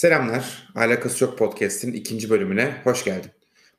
Selamlar, Alakası Yok Podcast'in ikinci bölümüne hoş geldin.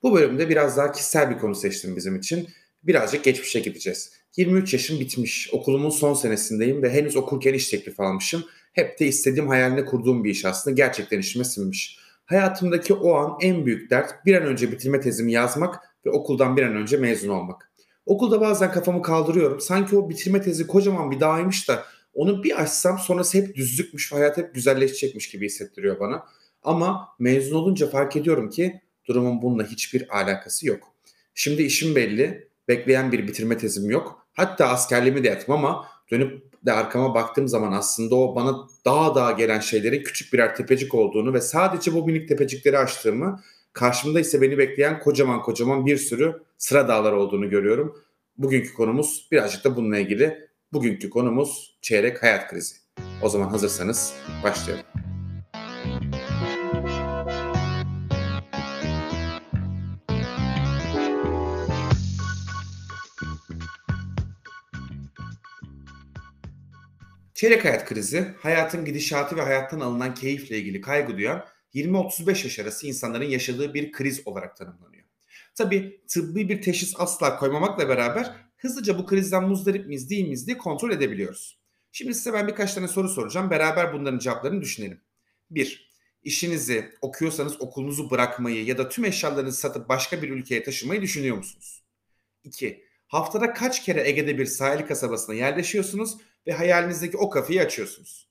Bu bölümde biraz daha kişisel bir konu seçtim bizim için. Birazcık geçmişe gideceğiz. 23 yaşım bitmiş, okulumun son senesindeyim ve henüz okurken iş teklifi almışım. Hep de istediğim hayalini kurduğum bir iş aslında gerçekten işime sinmiş. Hayatımdaki o an en büyük dert bir an önce bitirme tezimi yazmak ve okuldan bir an önce mezun olmak. Okulda bazen kafamı kaldırıyorum. Sanki o bitirme tezi kocaman bir dağymış da onu bir açsam sonrası hep düzlükmüş hayat hep güzelleşecekmiş gibi hissettiriyor bana. Ama mezun olunca fark ediyorum ki durumun bununla hiçbir alakası yok. Şimdi işim belli, bekleyen bir bitirme tezim yok. Hatta askerliğimi de yaptım ama dönüp de arkama baktığım zaman aslında o bana daha daha gelen şeylerin küçük birer tepecik olduğunu ve sadece bu minik tepecikleri açtığımı, karşımda ise beni bekleyen kocaman kocaman bir sürü sıra dağlar olduğunu görüyorum. Bugünkü konumuz birazcık da bununla ilgili. Bugünkü konumuz çeyrek hayat krizi. O zaman hazırsanız başlayalım. Çeyrek hayat krizi, hayatın gidişatı ve hayattan alınan keyifle ilgili kaygı duyan 20-35 yaş arası insanların yaşadığı bir kriz olarak tanımlanıyor. Tabi tıbbi bir teşhis asla koymamakla beraber hızlıca bu krizden muzdarip miyiz değil miyiz diye kontrol edebiliyoruz. Şimdi size ben birkaç tane soru soracağım. Beraber bunların cevaplarını düşünelim. 1. İşinizi, okuyorsanız okulunuzu bırakmayı ya da tüm eşyalarınızı satıp başka bir ülkeye taşımayı düşünüyor musunuz? 2. Haftada kaç kere Ege'de bir sahil kasabasına yerleşiyorsunuz ve hayalinizdeki o kafeyi açıyorsunuz?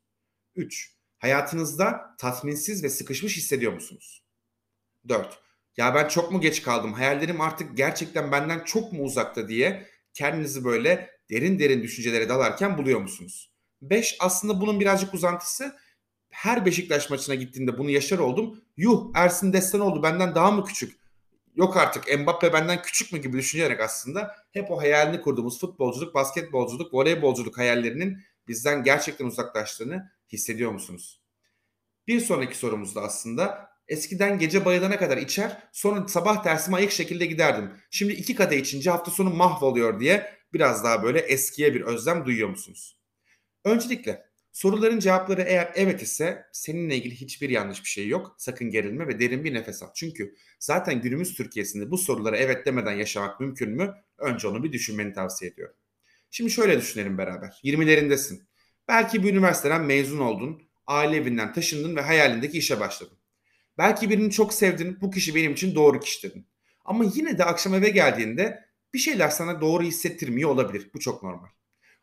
3. Hayatınızda tatminsiz ve sıkışmış hissediyor musunuz? 4. Ya ben çok mu geç kaldım? Hayallerim artık gerçekten benden çok mu uzakta diye kendinizi böyle derin derin düşüncelere dalarken buluyor musunuz? 5 aslında bunun birazcık uzantısı. Her Beşiktaş maçına gittiğinde bunu yaşar oldum. Yuh Ersin Destan oldu benden daha mı küçük? Yok artık Mbappe benden küçük mü gibi düşünerek aslında hep o hayalini kurduğumuz futbolculuk, basketbolculuk, voleybolculuk hayallerinin bizden gerçekten uzaklaştığını hissediyor musunuz? Bir sonraki sorumuz da aslında eskiden gece bayılana kadar içer sonra sabah dersime ayık şekilde giderdim. Şimdi iki kadeh içince hafta sonu mahvoluyor diye biraz daha böyle eskiye bir özlem duyuyor musunuz? Öncelikle soruların cevapları eğer evet ise seninle ilgili hiçbir yanlış bir şey yok. Sakın gerilme ve derin bir nefes al. Çünkü zaten günümüz Türkiye'sinde bu sorulara evet demeden yaşamak mümkün mü? Önce onu bir düşünmeni tavsiye ediyorum. Şimdi şöyle düşünelim beraber. 20'lerindesin. Belki bir üniversiteden mezun oldun, aile evinden taşındın ve hayalindeki işe başladın. Belki birini çok sevdin, bu kişi benim için doğru kişi dedin. Ama yine de akşam eve geldiğinde bir şeyler sana doğru hissettirmiyor olabilir. Bu çok normal.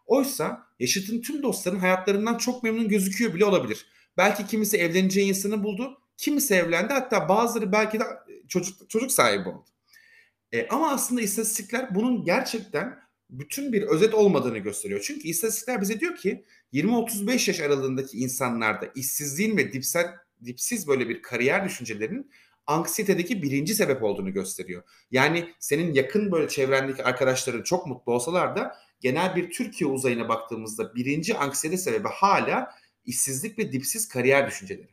Oysa yaşıtın tüm dostların hayatlarından çok memnun gözüküyor bile olabilir. Belki kimisi evleneceği insanı buldu, kimisi evlendi hatta bazıları belki de çocuk çocuk sahibi oldu. E, ama aslında istatistikler bunun gerçekten bütün bir özet olmadığını gösteriyor. Çünkü istatistikler bize diyor ki 20-35 yaş aralığındaki insanlarda işsizliğin ve dipsel, dipsiz böyle bir kariyer düşüncelerinin anksiyetedeki birinci sebep olduğunu gösteriyor. Yani senin yakın böyle çevrendeki arkadaşların çok mutlu olsalar da genel bir Türkiye uzayına baktığımızda birinci anksiyete sebebi hala işsizlik ve dipsiz kariyer düşünceleri.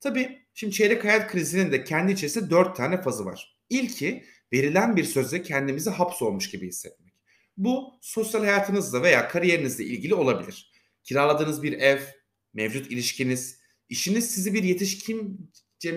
Tabii şimdi çeyrek hayat krizinin de kendi içerisinde dört tane fazı var. İlki verilen bir sözle kendimizi hapsolmuş gibi hissetmek. Bu sosyal hayatınızla veya kariyerinizle ilgili olabilir. Kiraladığınız bir ev, mevcut ilişkiniz, işiniz sizi bir yetişkin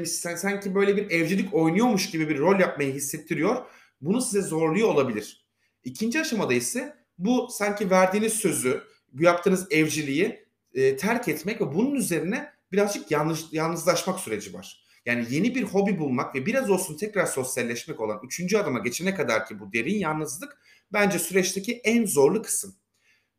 sen sanki böyle bir evcilik oynuyormuş gibi bir rol yapmayı hissettiriyor. Bunu size zorluyor olabilir. İkinci aşamada ise bu sanki verdiğiniz sözü, bu yaptığınız evciliği e, terk etmek ve bunun üzerine birazcık yanlış, yalnızlaşmak süreci var. Yani yeni bir hobi bulmak ve biraz olsun tekrar sosyalleşmek olan üçüncü adıma geçene kadar ki bu derin yalnızlık bence süreçteki en zorlu kısım.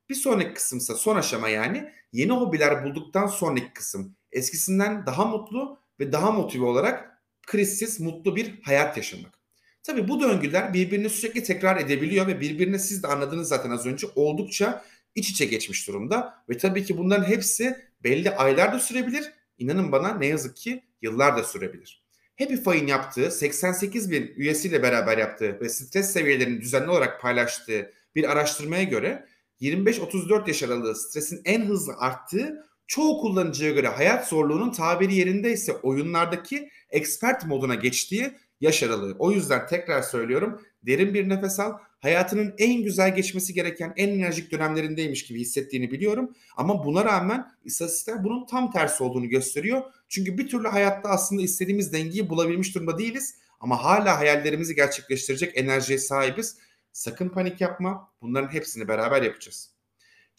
Bir sonraki kısımsa son aşama yani yeni hobiler bulduktan sonraki kısım. Eskisinden daha mutlu ve daha motive olarak krizsiz, mutlu bir hayat yaşamak. Tabii bu döngüler birbirini sürekli tekrar edebiliyor ve birbirine siz de anladınız zaten az önce oldukça iç içe geçmiş durumda. Ve tabii ki bunların hepsi belli aylar da sürebilir. İnanın bana ne yazık ki yıllar da sürebilir. Happify'in yaptığı 88 bin üyesiyle beraber yaptığı ve stres seviyelerini düzenli olarak paylaştığı bir araştırmaya göre 25-34 yaş aralığı stresin en hızlı arttığı çoğu kullanıcıya göre hayat zorluğunun tabiri yerinde ise oyunlardaki expert moduna geçtiği yaş aralığı. O yüzden tekrar söylüyorum derin bir nefes al. hayatının en güzel geçmesi gereken en enerjik dönemlerindeymiş gibi hissettiğini biliyorum. Ama buna rağmen istatistikler bunun tam tersi olduğunu gösteriyor. Çünkü bir türlü hayatta aslında istediğimiz dengeyi bulabilmiş durumda değiliz. Ama hala hayallerimizi gerçekleştirecek enerjiye sahibiz. Sakın panik yapma. Bunların hepsini beraber yapacağız.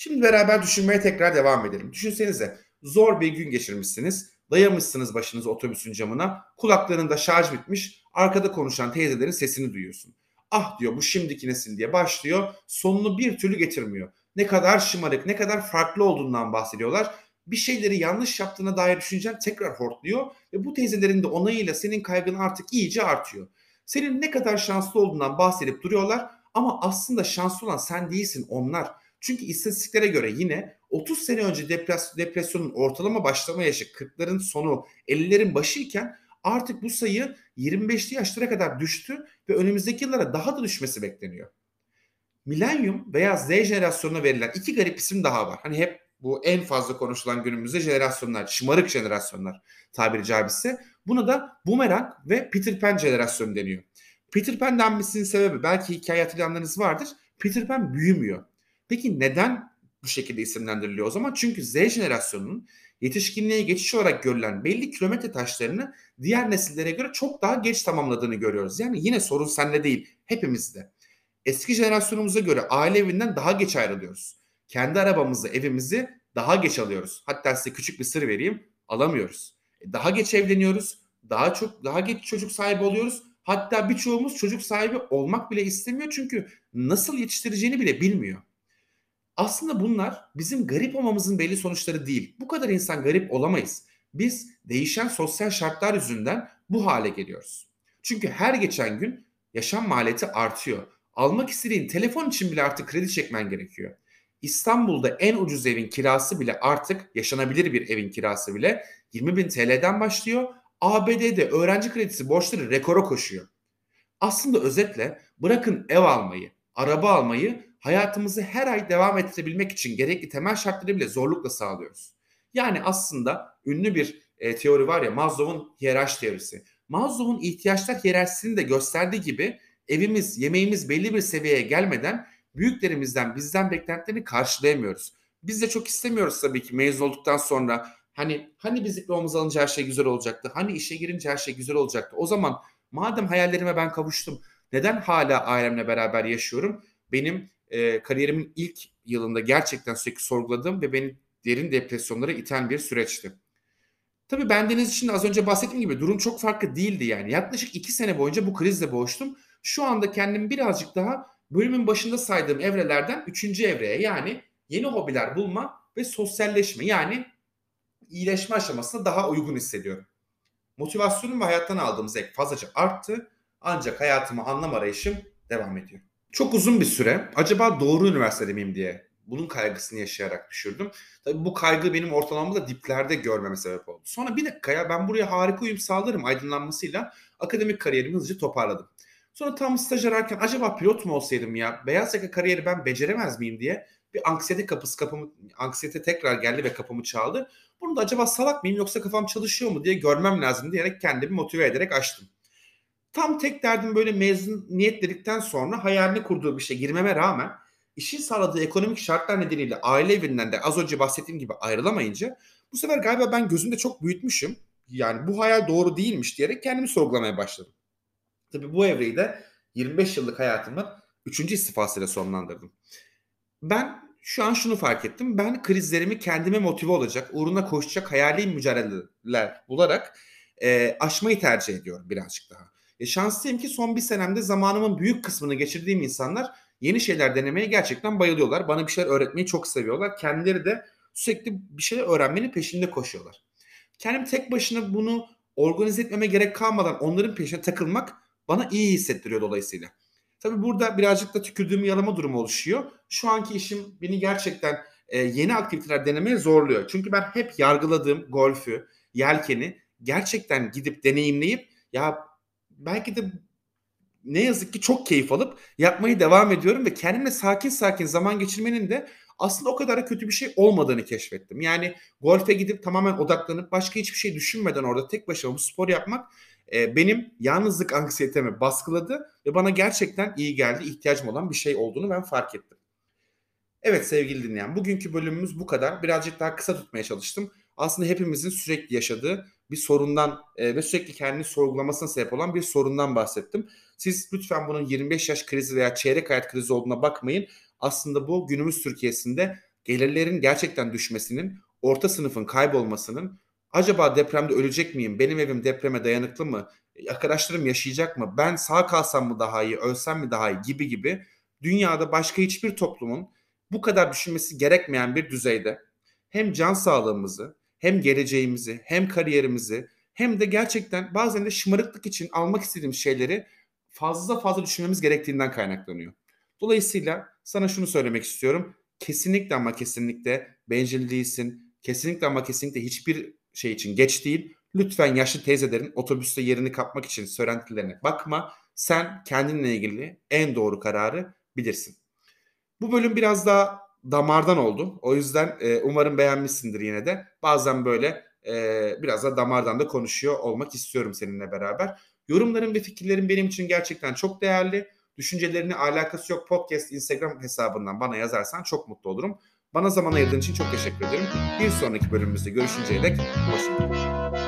Şimdi beraber düşünmeye tekrar devam edelim. Düşünsenize zor bir gün geçirmişsiniz. Dayamışsınız başınızı otobüsün camına. Kulaklarında şarj bitmiş. Arkada konuşan teyzelerin sesini duyuyorsun. Ah diyor bu şimdiki nesil diye başlıyor. Sonunu bir türlü getirmiyor. Ne kadar şımarık, ne kadar farklı olduğundan bahsediyorlar. Bir şeyleri yanlış yaptığına dair düşüncen tekrar hortluyor. Ve bu teyzelerin de onayıyla senin kaygın artık iyice artıyor. Senin ne kadar şanslı olduğundan bahsedip duruyorlar. Ama aslında şanslı olan sen değilsin onlar. Çünkü istatistiklere göre yine 30 sene önce depres depresyonun ortalama başlama yaşı 40'ların sonu 50'lerin başı iken artık bu sayı 25'li yaşlara kadar düştü ve önümüzdeki yıllara daha da düşmesi bekleniyor. Milenyum veya Z jenerasyonuna verilen iki garip isim daha var. Hani hep bu en fazla konuşulan günümüzde jenerasyonlar, şımarık jenerasyonlar tabiri caizse. Buna da Boomerang ve Peter Pan jenerasyonu deniyor. Peter Pan denmesinin sebebi belki hikaye hatırlayanlarınız vardır. Peter Pan büyümüyor. Peki neden bu şekilde isimlendiriliyor o zaman? Çünkü Z jenerasyonunun yetişkinliğe geçiş olarak görülen belli kilometre taşlarını diğer nesillere göre çok daha geç tamamladığını görüyoruz. Yani yine sorun sende değil, hepimizde. Eski jenerasyonumuza göre aile evinden daha geç ayrılıyoruz. Kendi arabamızı, evimizi daha geç alıyoruz. Hatta size küçük bir sır vereyim, alamıyoruz. E, daha geç evleniyoruz, daha çok daha geç çocuk sahibi oluyoruz. Hatta birçoğumuz çocuk sahibi olmak bile istemiyor çünkü nasıl yetiştireceğini bile bilmiyor. Aslında bunlar bizim garip olmamızın belli sonuçları değil. Bu kadar insan garip olamayız. Biz değişen sosyal şartlar yüzünden bu hale geliyoruz. Çünkü her geçen gün yaşam maliyeti artıyor. Almak istediğin telefon için bile artık kredi çekmen gerekiyor. İstanbul'da en ucuz evin kirası bile artık yaşanabilir bir evin kirası bile 20 bin TL'den başlıyor. ABD'de öğrenci kredisi borçları rekora koşuyor. Aslında özetle bırakın ev almayı, araba almayı hayatımızı her ay devam ettirebilmek için gerekli temel şartları bile zorlukla sağlıyoruz. Yani aslında ünlü bir e, teori var ya Maslow'un hiyerarşi teorisi. Maslow'un ihtiyaçlar hiyerarşisini de gösterdiği gibi evimiz, yemeğimiz belli bir seviyeye gelmeden büyüklerimizden, bizden beklentilerini karşılayamıyoruz. Biz de çok istemiyoruz tabii ki mezun olduktan sonra hani hani biz diplomamızı alınca her şey güzel olacaktı. Hani işe girince her şey güzel olacaktı. O zaman madem hayallerime ben kavuştum neden hala ailemle beraber yaşıyorum? Benim e, kariyerimin ilk yılında gerçekten sürekli sorguladığım ve beni derin depresyonlara iten bir süreçti. Tabii bendeniz için az önce bahsettiğim gibi durum çok farklı değildi yani. Yaklaşık iki sene boyunca bu krizle boğuştum. Şu anda kendimi birazcık daha bölümün başında saydığım evrelerden üçüncü evreye yani yeni hobiler bulma ve sosyalleşme yani iyileşme aşamasına daha uygun hissediyorum. Motivasyonum ve hayattan aldığım zevk fazlaca arttı ancak hayatımı anlam arayışım devam ediyor. Çok uzun bir süre acaba doğru üniversitede miyim diye bunun kaygısını yaşayarak düşürdüm. Tabii bu kaygı benim ortalamamda diplerde görmeme sebep oldu. Sonra bir dakika ya ben buraya harika uyum sağlarım aydınlanmasıyla akademik kariyerimi hızlıca toparladım. Sonra tam staj ararken acaba pilot mu olsaydım ya beyaz yaka kariyeri ben beceremez miyim diye bir anksiyete kapısı kapımı anksiyete tekrar geldi ve kapımı çaldı. Bunu da acaba salak mıyım yoksa kafam çalışıyor mu diye görmem lazım diyerek kendimi motive ederek açtım. Tam tek derdim böyle mezuniyet dedikten sonra hayalini kurduğu bir şey girmeme rağmen işin sağladığı ekonomik şartlar nedeniyle aile evinden de az önce bahsettiğim gibi ayrılamayınca bu sefer galiba ben gözümde çok büyütmüşüm. Yani bu hayal doğru değilmiş diyerek kendimi sorgulamaya başladım. Tabii bu evreyi de 25 yıllık hayatımın 3. istifasıyla sonlandırdım. Ben şu an şunu fark ettim. Ben krizlerimi kendime motive olacak, uğruna koşacak hayali mücadeleler bularak e, aşmayı tercih ediyorum birazcık daha. E, şanslıyım ki son bir senemde zamanımın büyük kısmını geçirdiğim insanlar yeni şeyler denemeye gerçekten bayılıyorlar. Bana bir şeyler öğretmeyi çok seviyorlar. Kendileri de sürekli bir şeyler öğrenmenin peşinde koşuyorlar. Kendim tek başına bunu organize etmeme gerek kalmadan onların peşine takılmak bana iyi hissettiriyor dolayısıyla. Tabii burada birazcık da tükürdüğüm yalama durumu oluşuyor. Şu anki işim beni gerçekten e, yeni aktiviteler denemeye zorluyor. Çünkü ben hep yargıladığım golfü, yelkeni gerçekten gidip deneyimleyip ya belki de ne yazık ki çok keyif alıp yapmayı devam ediyorum ve kendimle sakin sakin zaman geçirmenin de aslında o kadar da kötü bir şey olmadığını keşfettim. Yani golfe gidip tamamen odaklanıp başka hiçbir şey düşünmeden orada tek başına bu spor yapmak e, benim yalnızlık anksiyetemi baskıladı ve bana gerçekten iyi geldi, ihtiyacım olan bir şey olduğunu ben fark ettim. Evet sevgili dinleyen, bugünkü bölümümüz bu kadar. Birazcık daha kısa tutmaya çalıştım. Aslında hepimizin sürekli yaşadığı bir sorundan e, ve sürekli kendini sorgulamasına sebep olan bir sorundan bahsettim. Siz lütfen bunun 25 yaş krizi veya çeyrek hayat krizi olduğuna bakmayın. Aslında bu günümüz Türkiye'sinde gelirlerin gerçekten düşmesinin, orta sınıfın kaybolmasının, acaba depremde ölecek miyim, benim evim depreme dayanıklı mı, arkadaşlarım yaşayacak mı, ben sağ kalsam mı daha iyi, ölsem mi daha iyi gibi gibi dünyada başka hiçbir toplumun bu kadar düşünmesi gerekmeyen bir düzeyde hem can sağlığımızı, hem geleceğimizi, hem kariyerimizi, hem de gerçekten bazen de şımarıklık için almak istediğimiz şeyleri fazla fazla düşünmemiz gerektiğinden kaynaklanıyor. Dolayısıyla sana şunu söylemek istiyorum. Kesinlikle ama kesinlikle bencil değilsin. Kesinlikle ama kesinlikle hiçbir şey için geç değil. Lütfen yaşlı teyzelerin otobüste yerini kapmak için söylentilerine bakma. Sen kendinle ilgili en doğru kararı bilirsin. Bu bölüm biraz daha damardan oldu. O yüzden e, umarım beğenmişsindir yine de. Bazen böyle e, biraz da damardan da konuşuyor olmak istiyorum seninle beraber. Yorumların ve fikirlerin benim için gerçekten çok değerli. Düşüncelerini alakası yok podcast Instagram hesabından bana yazarsan çok mutlu olurum. Bana zaman ayırdığın için çok teşekkür ederim. Bir sonraki bölümümüzde görüşünceye dek hoşçakalın.